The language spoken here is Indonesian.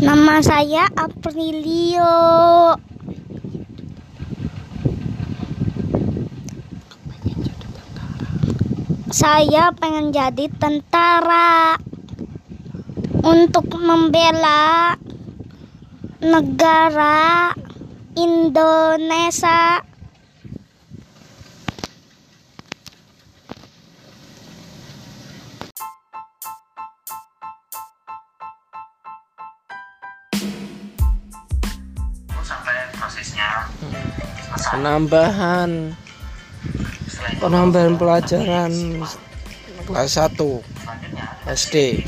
Nama saya Aprilio. Saya pengen jadi tentara untuk membela negara Indonesia. Penambahan. Penambahan pelajaran kelas 1 selanjutnya SD